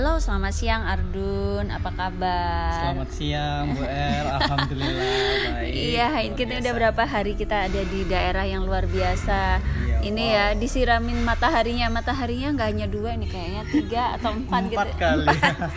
Halo, selamat siang Ardun. Apa kabar? Selamat siang Bu Er, alhamdulillah baik. Iya, kita udah berapa hari kita ada di daerah yang luar biasa. Ini ya disiramin mataharinya, mataharinya nggak hanya dua ini kayaknya tiga atau empat, gitu. Empat kali.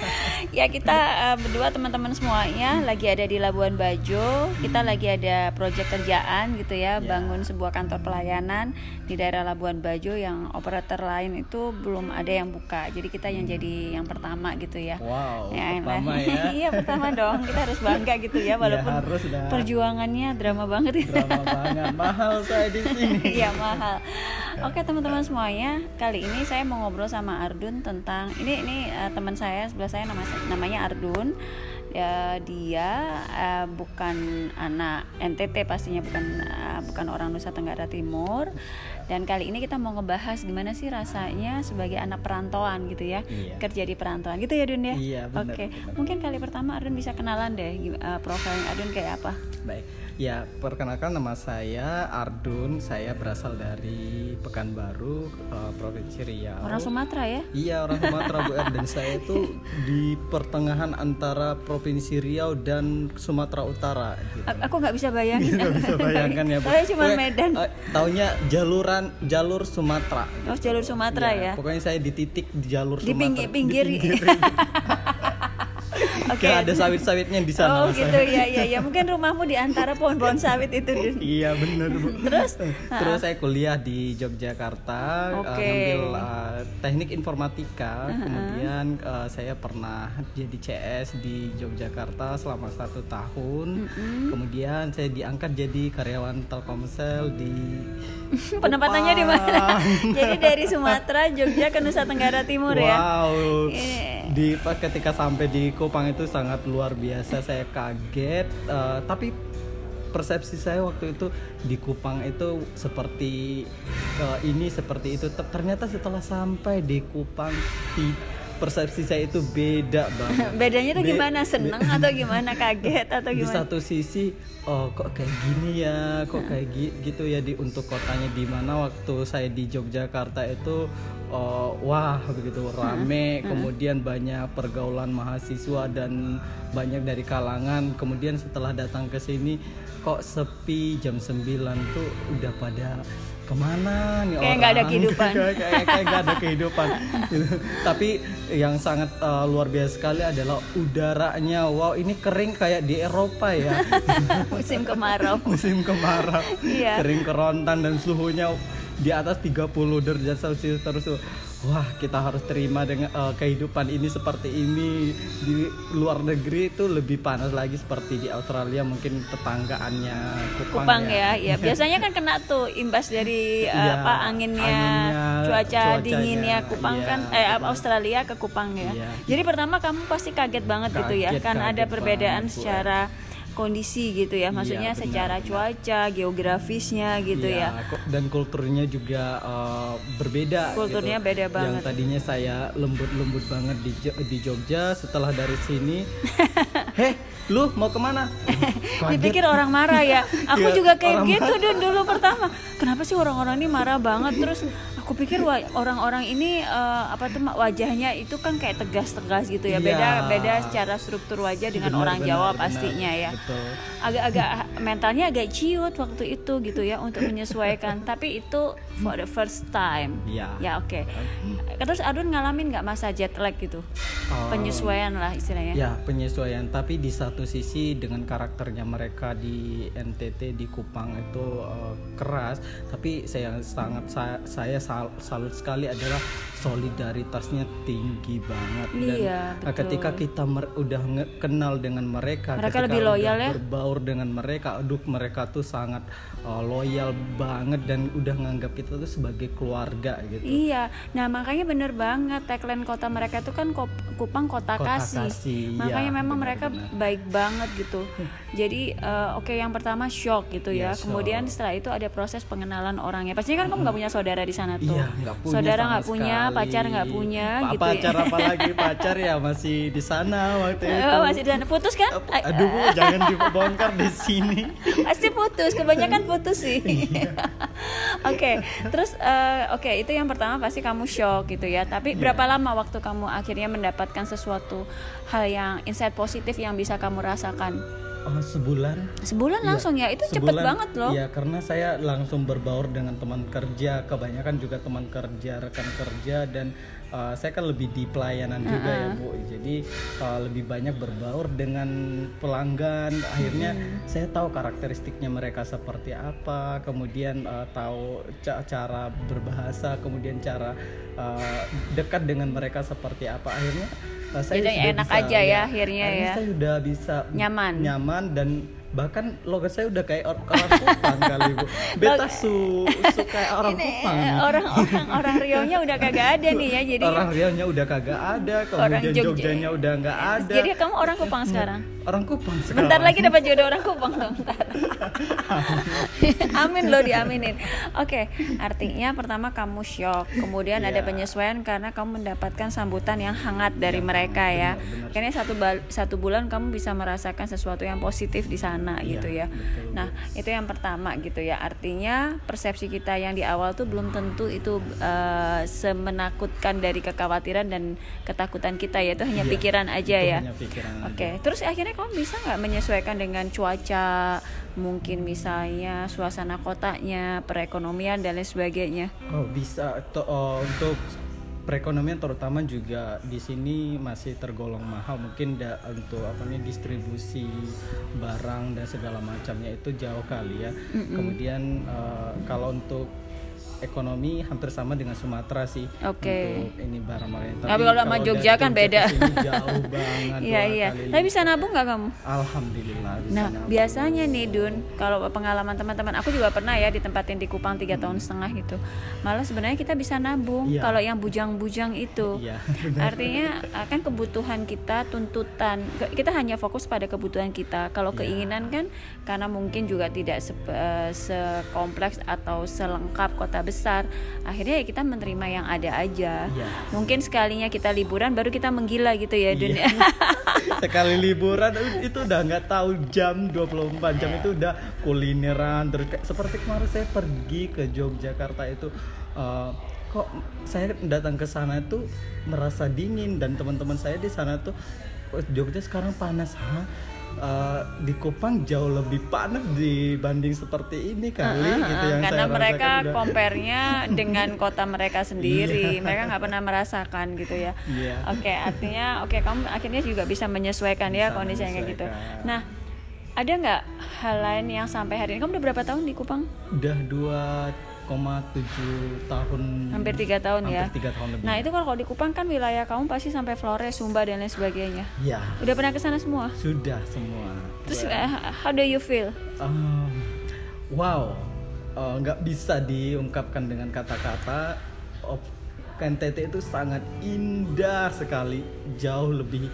ya kita eh, berdua teman-teman semuanya lagi ada di Labuan Bajo. Kita lagi ada proyek kerjaan gitu ya, Ya. bangun sebuah kantor pelayanan di daerah Labuan Bajo yang operator lain itu belum ada yang buka. Jadi kita yang jadi yang pertama gitu ya. Wow, Ya, pertama ya. iya pertama dong. Kita harus bangga gitu ya, walaupun harus dah. perjuangannya drama banget ya. Drama banget, mahal saya di sini. Iya mahal. Oke teman-teman semuanya, kali ini saya mau ngobrol sama Ardun tentang ini ini eh, teman saya sebelah saya nama, namanya Ardun. Ya, dia eh, bukan anak NTT pastinya bukan eh, bukan orang Nusa Tenggara Timur. Dan kali ini kita mau ngebahas gimana sih rasanya sebagai anak perantauan gitu ya, Iya. kerja di perantauan gitu ya Dun ya. Iya, Oke, benar. mungkin kali pertama Ardun bisa kenalan deh eh, profilnya Ardun kayak apa. Baik, ya perkenalkan nama saya Ardun. Saya berasal dari Pekanbaru, eh, Provinsi Riau. Orang Sumatera ya? Iya orang Sumatera Bu dan saya itu di pertengahan antara Provinsi Riau dan Sumatera Utara. Gitu. A- aku nggak bisa bayangin. Nggak bisa bayangkan ya Bu. Saya cuma Medan. eh, taunya jaluran jalur Sumatera. Oh, jalur Sumatera ya. Pokoknya saya di titik di jalur Di Sumatera. pinggir- pinggir. Di pinggir. Oke. Kayak ada sawit-sawitnya di sana. Oh gitu ya ya ya mungkin rumahmu di antara pohon-pohon sawit itu. Iya benar Bu. Terus? Terus saya kuliah di Yogyakarta eh, Oke. ngambil eh, teknik informatika. Kemudian eh, saya pernah jadi CS di Yogyakarta selama satu tahun. Kemudian saya diangkat jadi karyawan Telkomsel di Penempatannya di mana? Jadi dari Sumatera, Jogja ke Nusa Tenggara Timur ya. Wow. Ini- Di ketika sampai di Kupang itu sangat luar biasa. Saya kaget. eh, tapi persepsi saya waktu itu di Kupang itu seperti eh, ini seperti itu. Ter- Ternyata setelah sampai di Kupang persepsi saya itu beda banget. Bedanya tuh Be- gimana? Seneng atau gimana? Kaget atau di gimana? satu sisi oh kok kayak gini ya kok kayak gi- gitu ya di untuk kotanya di mana waktu saya di Yogyakarta itu oh, wah begitu rame kemudian banyak pergaulan mahasiswa dan banyak dari kalangan kemudian setelah datang ke sini kok sepi jam 9 tuh udah pada ke mana nih Kayak orang nggak ada kehidupan. kayak kayak kayak nggak ada kehidupan Gitu. tapi yang sangat uh, luar biasa sekali adalah udaranya wow ini kering kayak di Eropa ya Musim kemarau. musim kemarau Iya. kering kerontan dan suhunya di atas 30 derajat celcius terus tuh. wah kita harus terima dengan uh, kehidupan ini seperti ini di luar negeri itu lebih panas lagi seperti di Australia mungkin tetanggaannya Kupang, Kupang ya, ya biasanya kan kena tuh imbas dari uh, Iya, apa anginnya, anginnya, cuaca cuacanya, dinginnya Kupang iya, kan, eh. Australia ke Kupang ya. Iya. Jadi pertama kamu pasti kaget banget gitu ya, Kaget, karena ada kaget perbedaan banget, Bu. Secara kondisi gitu ya, maksudnya Iya, benar, secara benar. cuaca, geografisnya gitu Iya, ya. kok- dan kulturnya juga uh, berbeda Kulturnya gitu. beda banget. yang tadinya saya lembut-lembut banget di, di Jogja setelah dari sini heh lu mau ke mana. Dipikir orang marah ya. Aku Iya, juga kayak gitu dun dulu pertama. Kenapa sih orang-orang ini marah banget terus aku pikir orang-orang ini eh, apa tuh wajahnya itu kan kayak tegas-tegas gitu ya. Beda Iya. beda secara struktur wajah dengan Benar, orang benar, Jawa benar. pastinya ya. Agak-agak mentalnya agak ciut waktu itu gitu ya untuk menyesuaikan. Tapi itu for the first time. Iya. Ya oke. Terus Adun ngalamin nggak masa jet lag gitu? Oh. Penyesuaian lah istilahnya. Ya penyesuaian, tapi di satu sisi dengan karakternya mereka di NTT di Kupang itu eh, keras, tapi saya sangat saya, saya sal- salut sekali adalah solidaritasnya tinggi banget dan Iya, eh, betul. ketika kita mer- udah kenal dengan mereka, Mereka ketika lebih udah loyal ya? berbaur dengan mereka, aduh mereka tuh sangat eh, loyal banget dan udah nganggap kita tuh sebagai keluarga gitu. Iya, nah makanya bener banget tagline kota mereka itu kan Kupang Kota, Kota Kasih. Kasih, Makanya iya, memang mereka benar-benar. baik banget gitu. Jadi eh, oke yang pertama shock gitu ya. Iya, shock. Kemudian setelah itu ada proses pengenalan orangnya. Pastinya kan kamu nggak punya saudara di sana Iya, nggak punya Saudara nggak punya, sekali. pacar nggak punya, Pa- gitu. Pacar ya. apalagi pacar ya masih di sana waktu itu. Oh, masih di sana putus kan? Ap- Aduh, jangan dibongkar di sini. pasti putus kebanyakan putus sih Iya. oke terus eh, oke itu yang pertama pasti kamu shock gitu ya tapi Iya. berapa lama waktu kamu akhirnya mendapatkan sesuatu hal yang insight positif yang bisa kamu rasakan Oh, sebulan? Sebulan Iya, langsung ya? Itu cepet sebulan, banget loh. Iya, karena saya langsung berbaur dengan teman kerja, kebanyakan juga teman kerja, rekan kerja dan uh, saya kan lebih di pelayanan juga ya, Bu. Jadi uh, lebih banyak berbaur dengan pelanggan. Akhirnya saya tahu karakteristiknya mereka seperti apa, kemudian uh, tahu ca- cara berbahasa, kemudian cara uh, dekat dengan mereka seperti apa. Akhirnya uh, saya Jadi sudah enak bisa- aja ya akhirnya akhirnya ya. saya udah bisa Nyaman. nyaman dan bahkan logat saya udah kayak or- orang Kupang kali bu beta su, su kayak orang Kupang Eh, orang-orang orang Rio-nya udah kagak ada nih ya jadi orang Riau-nya udah kagak ada Orang kemudian Jogja. Jogjanya udah nggak ada jadi kamu orang Kupang sekarang orang Kupang sekarang Bentar lagi dapat jodoh orang Kupang dong. Bentar. Amin loh diaminin. Oke, artinya pertama kamu shock, kemudian ada Iya. penyesuaian karena kamu mendapatkan sambutan yang hangat dari mereka ya. benar, benar. Akhirnya satu satu bulan kamu bisa merasakan sesuatu yang positif di sana Iya, gitu ya. betul, Nah itu yang pertama gitu ya. Artinya persepsi kita yang di awal tuh belum tentu itu eh, semenakutkan dari kekhawatiran dan ketakutan kita ya. Itu hanya Iya, pikiran aja ya. Oke, terus akhirnya kamu bisa nggak menyesuaikan dengan cuaca, mungkin misalnya suasana kotanya, perekonomian dan lain sebagainya. Oh bisa To- oh, untuk perekonomian terutama juga di sini masih tergolong mahal mungkin da, untuk apa nih distribusi barang dan segala macamnya itu jauh kali ya. Kemudian eh, kalau untuk ekonomi hampir sama dengan Sumatera sih. Oke. Untuk ini barang barang. Tapi kalau sama Jogja kan beda. jauh banget. Iya iya. Tapi bisa nabung nggak kamu? Alhamdulillah bisa Nah, nabung. biasanya nih Dun, kalau pengalaman teman-teman, aku juga pernah ya ditempatin di Kupang tiga tahun setengah gitu. Malah sebenarnya kita bisa nabung Iya. kalau yang bujang-bujang itu. Iya. Artinya akan kebutuhan kita, tuntutan kita hanya fokus pada kebutuhan kita. Kalau Iya. keinginan kan karena mungkin juga tidak se- eh, sekompleks atau selengkap kota besar. Akhirnya ya kita menerima yang ada aja. Iya. Mungkin sekalinya kita liburan baru kita menggila gitu ya Dun. Iya. sekali liburan itu udah nggak tahu jam 24 jam itu udah kulineran terus kayak- seperti kemarin saya pergi ke Yogyakarta itu eh, kok saya datang ke sana itu merasa dingin dan teman-teman saya di sana tuh "Kok Jogja sekarang panas Hah? Eh, di Kupang jauh lebih panas dibanding seperti ini kali gitu yang karena saya mereka compare-nya dengan kota mereka sendiri. Mereka nggak pernah merasakan gitu ya. Iya. oke artinya oke kamu akhirnya juga bisa menyesuaikan ya Bisa kondisi yang kayak gitu. nah ada nggak hal lain yang sampai hari ini? Kamu udah berapa tahun di Kupang? Udah 2,7 tahun hampir tiga tahun ya. Hampir tiga tahun lebih. Nah itu kalau di Kupang kan wilayah kamu pasti sampai Flores Sumba dan lain sebagainya. Ya udah pernah ke sana semua? Sudah semua. Terus Wah. eh, how do you feel? Um, wow. Uh, nggak bisa diungkapkan dengan kata-kata. KNTT itu sangat indah sekali jauh lebih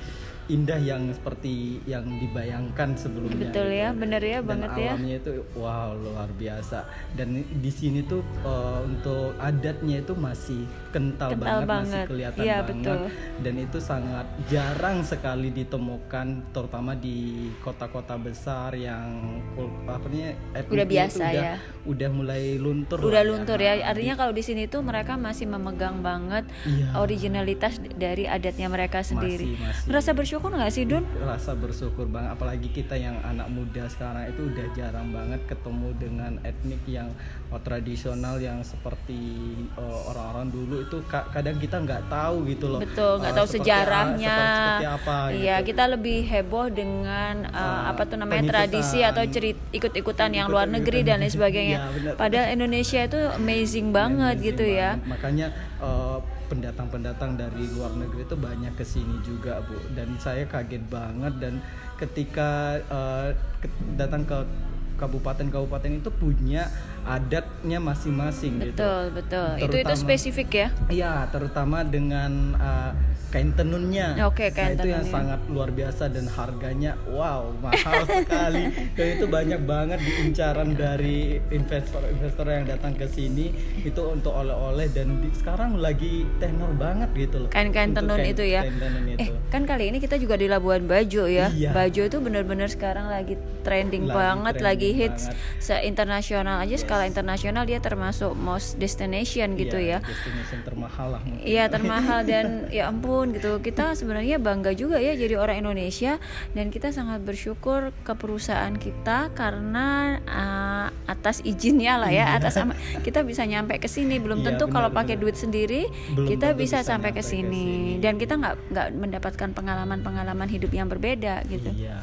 indah yang seperti yang dibayangkan sebelumnya betul gitu. ya bener ya dan banget ya alamnya itu wow luar biasa dan di sini tuh uh, untuk adatnya itu masih kental, Kental banget, masih banget. kelihatan Iya, banget betul. dan itu sangat jarang sekali ditemukan terutama di kota-kota besar yang apa nih Udah biasa udah, ya. udah mulai luntur udah lah luntur ya artinya kalau di sini tuh mereka masih memegang banget Iya. originalitas dari adatnya mereka sendiri Masih, masih. merasa bersyukur nggak sih Dun? Rasa bersyukur banget apalagi kita yang anak muda sekarang itu udah jarang banget ketemu dengan etnik yang oh, tradisional yang seperti oh, orang-orang dulu itu ka- kadang kita nggak tahu gitu loh. Betul nggak Oh, tahu seperti sejarahnya. a- seperti, seperti apa iya gitu. kita lebih heboh dengan uh, Uh, apa tuh namanya tradisi atau cerit ikut-ikutan yang luar negeri dan lain sebagainya. Benar. padahal Indonesia itu amazing banget Amazing gitu ya. banget. makanya eh, pendatang-pendatang dari luar negeri itu banyak ke sini juga bu. Dan saya kaget banget dan ketika ke- datang ke kabupaten-kabupaten itu punya adatnya masing-masing gitu. Betul betul. Itu itu spesifik ya? Iya, terutama dengan uh, kain tenunnya. Oke, kain nah, itu yang tenunnya. sangat luar biasa dan harganya wow mahal sekali. Dan itu banyak banget diincaran dari investor-investor yang datang ke sini itu untuk oleh-oleh dan di- sekarang lagi tenor banget gitu loh. kain-kain tenun kain- itu ya. kain tenun itu. Eh, kan kali ini kita juga di Labuan Bajo ya. Iya. Bajo itu benar-benar sekarang lagi trending Lagi banget, trending lagi hits banget. se internasional aja skala internasional dia termasuk most destination gitu Iya, ya. Destination termahal lah. Iya termahal dan ya ampun gitu kita sebenarnya bangga juga ya jadi orang Indonesia dan kita sangat bersyukur ke perusahaan kita karena uh, atas izinnya lah ya atas kita bisa nyampe ke sini belum Iya, tentu benar, kalau pakai duit sendiri Belum kita bisa bisa sampai ke sini dan kita nggak nggak mendapatkan pengalaman-pengalaman hidup yang berbeda gitu Iya.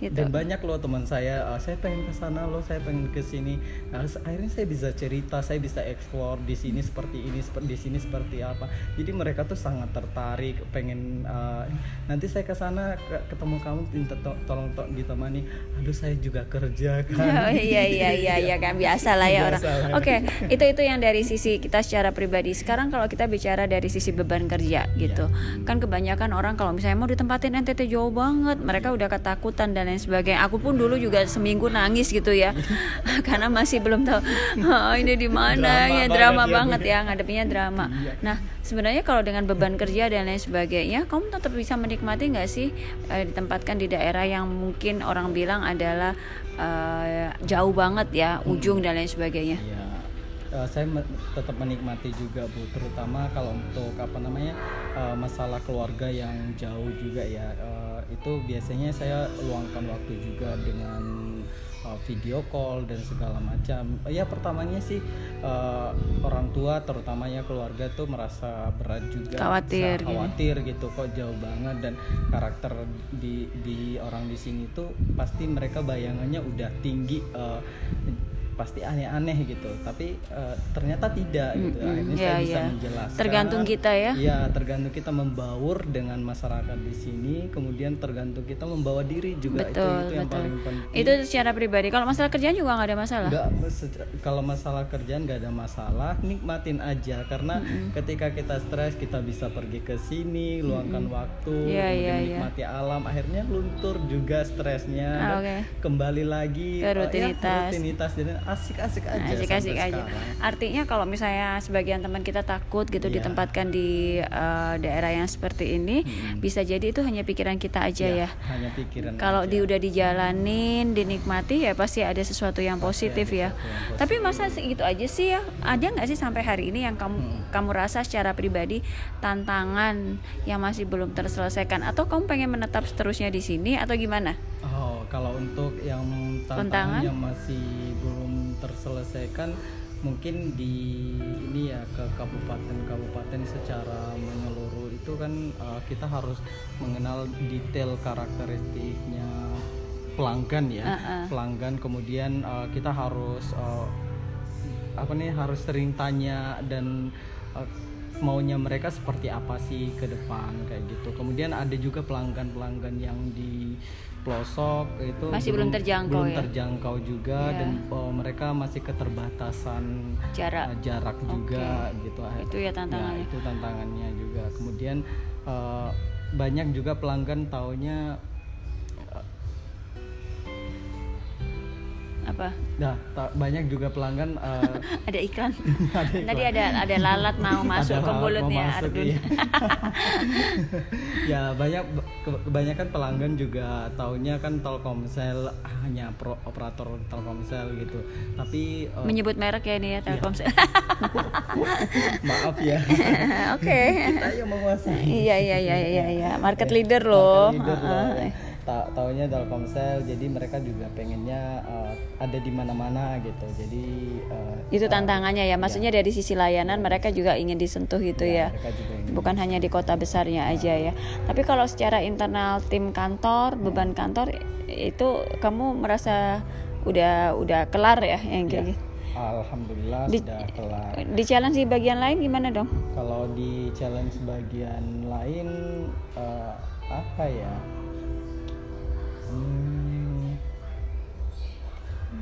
Gitu. Dan banyak loh teman saya, "Ah, saya pengen ke sana loh, saya pengen ke sini. Nah, akhirnya saya bisa cerita, saya bisa explore di sini seperti ini, seperti di sini seperti apa. Jadi mereka tuh sangat tertarik, pengen ah, nanti saya ke sana ke- ketemu kamu minta to- tolong to- ditemani. Aduh, saya juga kerja kan. Oh iya iya iya iya kan biasa lah ya orang. Biasa lah. Oke, itu itu yang dari sisi kita secara pribadi. Sekarang kalau kita bicara dari sisi beban kerja gitu. Kan kebanyakan orang kalau misalnya mau ditempatin NTT jauh banget, mereka udah ketakutan dan lain sebagainya. Aku pun dulu juga seminggu nangis gitu ya. Karena masih belum tahu "Ah, ini di mana ya drama ya, banget Bu. ya ngadepinnya drama. Iya. Nah, sebenarnya kalau dengan beban kerja dan lain sebagainya, kamu tetap bisa menikmati nggak sih eh, ditempatkan di daerah yang mungkin orang bilang adalah eh, jauh banget ya, ujung dan lain sebagainya. Iya. Eh, saya me- tetap menikmati juga bu, terutama kalau untuk apa namanya eh, masalah keluarga yang jauh juga ya. Eh, itu biasanya saya luangkan waktu juga dengan eh, video call dan segala macam. Ya pertamanya sih eh, orang tua, terutamanya keluarga tuh merasa berat juga, Khawatir gitu. khawatir gitu kok jauh banget dan karakter di di orang di sini tuh pasti mereka bayangannya udah tinggi eh, pasti aneh-aneh gitu tapi eh, ternyata tidak gitu Mm-mm, akhirnya iya, saya bisa iya. menjelaskan Tergantung kita ya. Iya, tergantung kita membaur dengan masyarakat di sini, kemudian tergantung kita membawa diri juga itu Betul, itu yang betul. paling penting. Itu secara pribadi. Kalau masalah kerjaan juga nggak ada masalah. Nggak, kalau masalah kerjaan nggak ada masalah, nikmatin aja karena ketika kita stres kita bisa pergi ke sini, luangkan waktu, Iya, kemudian iya, iya. menikmati alam, akhirnya luntur juga stresnya, Ah, oke. kembali lagi Ke eh, ya, rutinitas. rutinitas jadi asik-asik aja. asik-asik aja. sekarang. Artinya kalau misalnya sebagian teman kita takut gitu Iya. ditempatkan di eh, daerah yang seperti ini, bisa jadi itu hanya pikiran kita aja ya. Hanya pikiran. Kalau aja. di udah dijalanin, dinikmati ya pasti ada sesuatu yang positif ya. yang Tapi masa segitu aja sih ya? Ada nggak sih sampai hari ini yang kamu Hmm. kamu rasa secara pribadi tantangan yang masih belum terselesaikan atau kamu pengen menetap seterusnya di sini atau gimana? Oh, kalau untuk yang Tantangan? tantangan yang masih belum terselesaikan mungkin di ini ya ke kabupaten-kabupaten secara menyeluruh itu kan uh, kita harus mengenal detail karakteristiknya pelanggan ya. Uh-uh. Pelanggan kemudian uh, kita harus uh, apa nih harus sering tanya dan uh, maunya mereka seperti apa sih ke depan kayak gitu. Kemudian ada juga pelanggan-pelanggan yang di pelosok itu Masih belum terjangkau belum ya? terjangkau juga Iya. dan uh, mereka masih keterbatasan Jarak. uh, jarak juga gitu. Itu ya tantangannya. itu tantangannya juga. Kemudian uh, banyak juga pelanggan taunya Apa? Nah, banyak juga pelanggan uh, Ada iklan. Ada Tadi iklan. ada ada lalat mau masuk ada ke mulutnya Ardun. iya. ya banyak ke- kebanyakan pelanggan juga taunya kan Telkomsel hanya pro, operator Telkomsel gitu. Tapi uh, Menyebut merek ya Iya. ini ya Telkomsel. maaf ya. Oke. Kita yang menguasai. Iya iya iya iya iya. Market leader loh. Market leader loh. Ta taunya Telkomsel jadi mereka juga pengennya uh, ada di mana-mana gitu. Jadi uh, Itu uh, tantangannya ya. Maksudnya dari sisi layanan mereka juga ingin disentuh gitu ya. ingin Bukan hanya di kota besarnya aja ya. Tapi kalau secara internal tim kantor, beban kantor itu kamu merasa udah udah kelar ya yang kayak gitu. Alhamdulillah Di- sudah kelar. Di challenge di bagian lain gimana dong? Kalau di challenge bagian lain eh, apa ya? Hmm,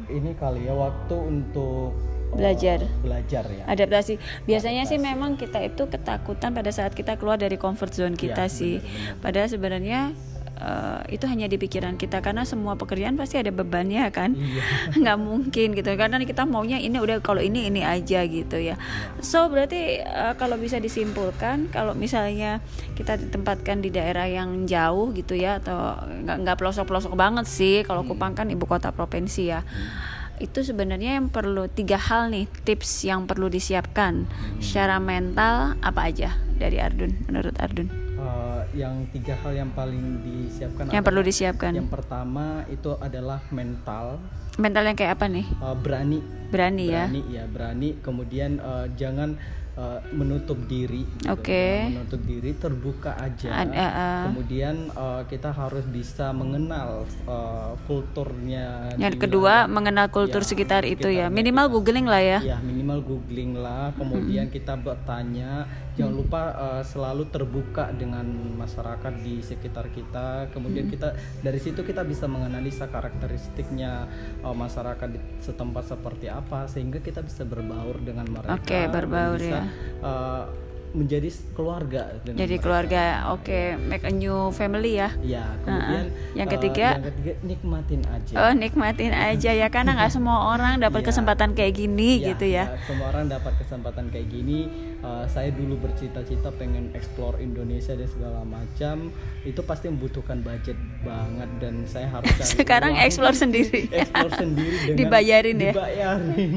ini kali ya waktu untuk belajar. belajar ya. Adaptasi. Biasanya sih memang kita itu ketakutan pada saat kita keluar dari comfort zone kita Ya, sih. benar-benar. padahal sebenarnya eh, itu hanya di pikiran kita karena semua pekerjaan pasti ada bebannya kan? Iya. Nggak mungkin gitu. Karena kita maunya ini udah kalau ini ini aja gitu ya. So berarti eh, kalau bisa disimpulkan kalau misalnya kita ditempatkan di daerah yang jauh gitu ya atau nggak nggak pelosok pelosok banget sih kalau Kupang kan ibu kota provinsi ya. Itu sebenarnya yang perlu tiga hal nih tips yang perlu disiapkan. Secara mental apa aja dari Ardun menurut Ardun yang tiga hal yang paling disiapkan yang adalah- perlu disiapkan. yang pertama itu adalah mental. Mental yang kayak apa nih? Eh, berani. Berani ya? Berani ya berani. Kemudian eh, jangan eh, menutup diri gitu. Oke. Jangan menutup diri terbuka aja. Eh, eh. kemudian eh, kita harus bisa mengenal eh, kulturnya yang kedua wilayah- mengenal kultur Ya, sekitar itu ya. minimal kita. googling lah ya. Ya minimal googling lah. Kemudian kita bertanya jangan lupa eh, selalu terbuka dengan masyarakat di sekitar kita kemudian kita dari situ kita bisa menganalisa karakteristiknya eh, masyarakat di setempat seperti apa sehingga kita bisa berbaur dengan mereka Oke, dan berbaur bisa, ya. eh, menjadi keluarga dengan jadi mereka. keluarga oke make a new family ya ya kemudian Yang eh, ketiga? yang ketiga nikmatin aja oh nikmatin aja ya karena nggak semua orang dapat Iya. kesempatan kayak gini Ya, gitu ya semua orang dapat kesempatan kayak gini. Uh, saya dulu bercita-cita pengen explore Indonesia dan segala macam. Itu pasti membutuhkan budget banget dan saya harus cari sekarang uang. explore sendiri explore sendiri dengan Dibayarin ya? dibayarin.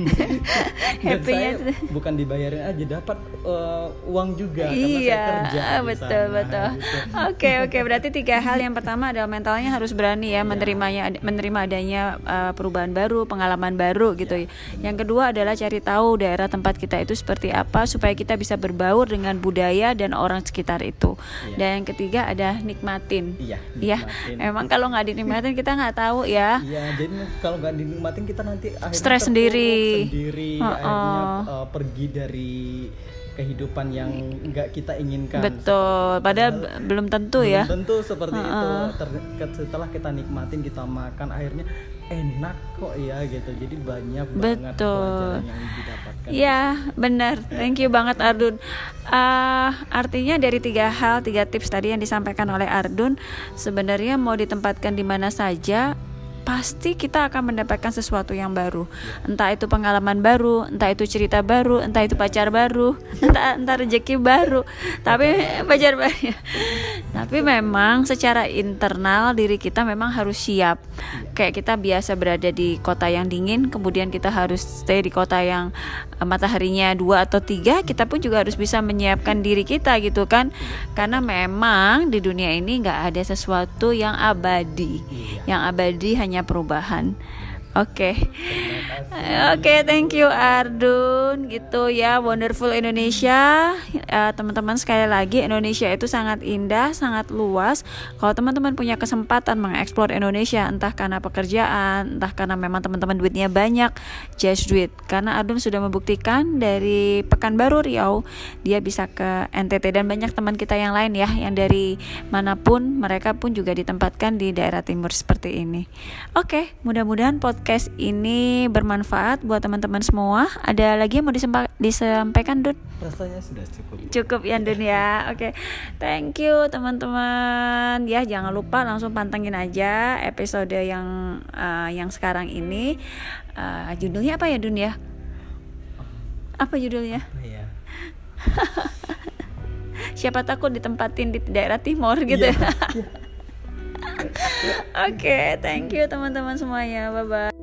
Happy-nya saya bukan dibayarin aja dapat uh, uang juga karena iya saya kerja di betul sana, betul gitu. oke oke berarti tiga hal yang pertama adalah mentalnya harus berani ya menerimanya menerima adanya uh, perubahan baru pengalaman baru gitu ya yang kedua adalah cari tahu daerah tempat kita itu seperti apa supaya kita bisa berbaur dengan budaya dan orang sekitar itu Iya. dan yang ketiga ada nikmatin Iya, ya nikmatin. emang kalau nggak dinikmatin kita nggak tahu ya Iya, jadi kalau nggak dinikmatin kita nanti akhirnya Stres sendiri. sendiri, Heeh. akhirnya uh, pergi dari kehidupan yang nggak kita inginkan. betul padahal belum tentu ya Belum tentu seperti itu. Ter- ke- setelah kita nikmatin, kita makan, akhirnya enak kok ya gitu. Jadi banyak banget Betul. pelajaran yang didapatkan. Iya benar, thank you banget Ardun. Ah, artinya dari tiga hal, tiga tips tadi yang disampaikan oleh Ardun, sebenarnya mau ditempatkan di mana saja, pasti kita akan mendapatkan sesuatu yang baru. Entah itu pengalaman baru, entah itu cerita baru, entah itu pacar baru, entah entah rezeki baru. Tapi pacar baru. Tapi memang secara internal diri kita memang harus siap. Kayak kita biasa berada di kota yang dingin, kemudian kita harus stay di kota yang eh, mataharinya dua atau tiga, kita pun juga harus bisa menyiapkan diri kita gitu kan. Karena memang di dunia ini nggak ada sesuatu yang abadi. Yang abadi hanya perubahan. Oke, oke, thank you Ardun, gitu ya, wonderful Indonesia, Eh, teman-teman sekali lagi Indonesia itu sangat indah, sangat luas. Kalau teman-teman punya kesempatan mengeksplor Indonesia, entah karena pekerjaan, entah karena memang teman-teman duitnya banyak, just do it. Karena Ardun sudah membuktikan dari Pekanbaru Riau, dia bisa ke NTT dan banyak teman kita yang lain ya, yang dari mana pun mereka pun juga ditempatkan di daerah timur seperti ini. Oke, mudah-mudahan podcast ini bermanfaat buat teman-teman semua. Ada lagi yang mau disempa- disampaikan, Dun? Rasanya sudah cukup. Cukup ya, Dun ya. Oke, thank you teman-teman. Ya, jangan lupa langsung pantengin aja episode yang uh, yang sekarang ini. Uh, judulnya apa ya, Dun ya? Apa judulnya? Apa ya? Siapa takut ditempatin di daerah timur gitu Iya, ya. Oke, thank you teman-teman semuanya. Bye bye.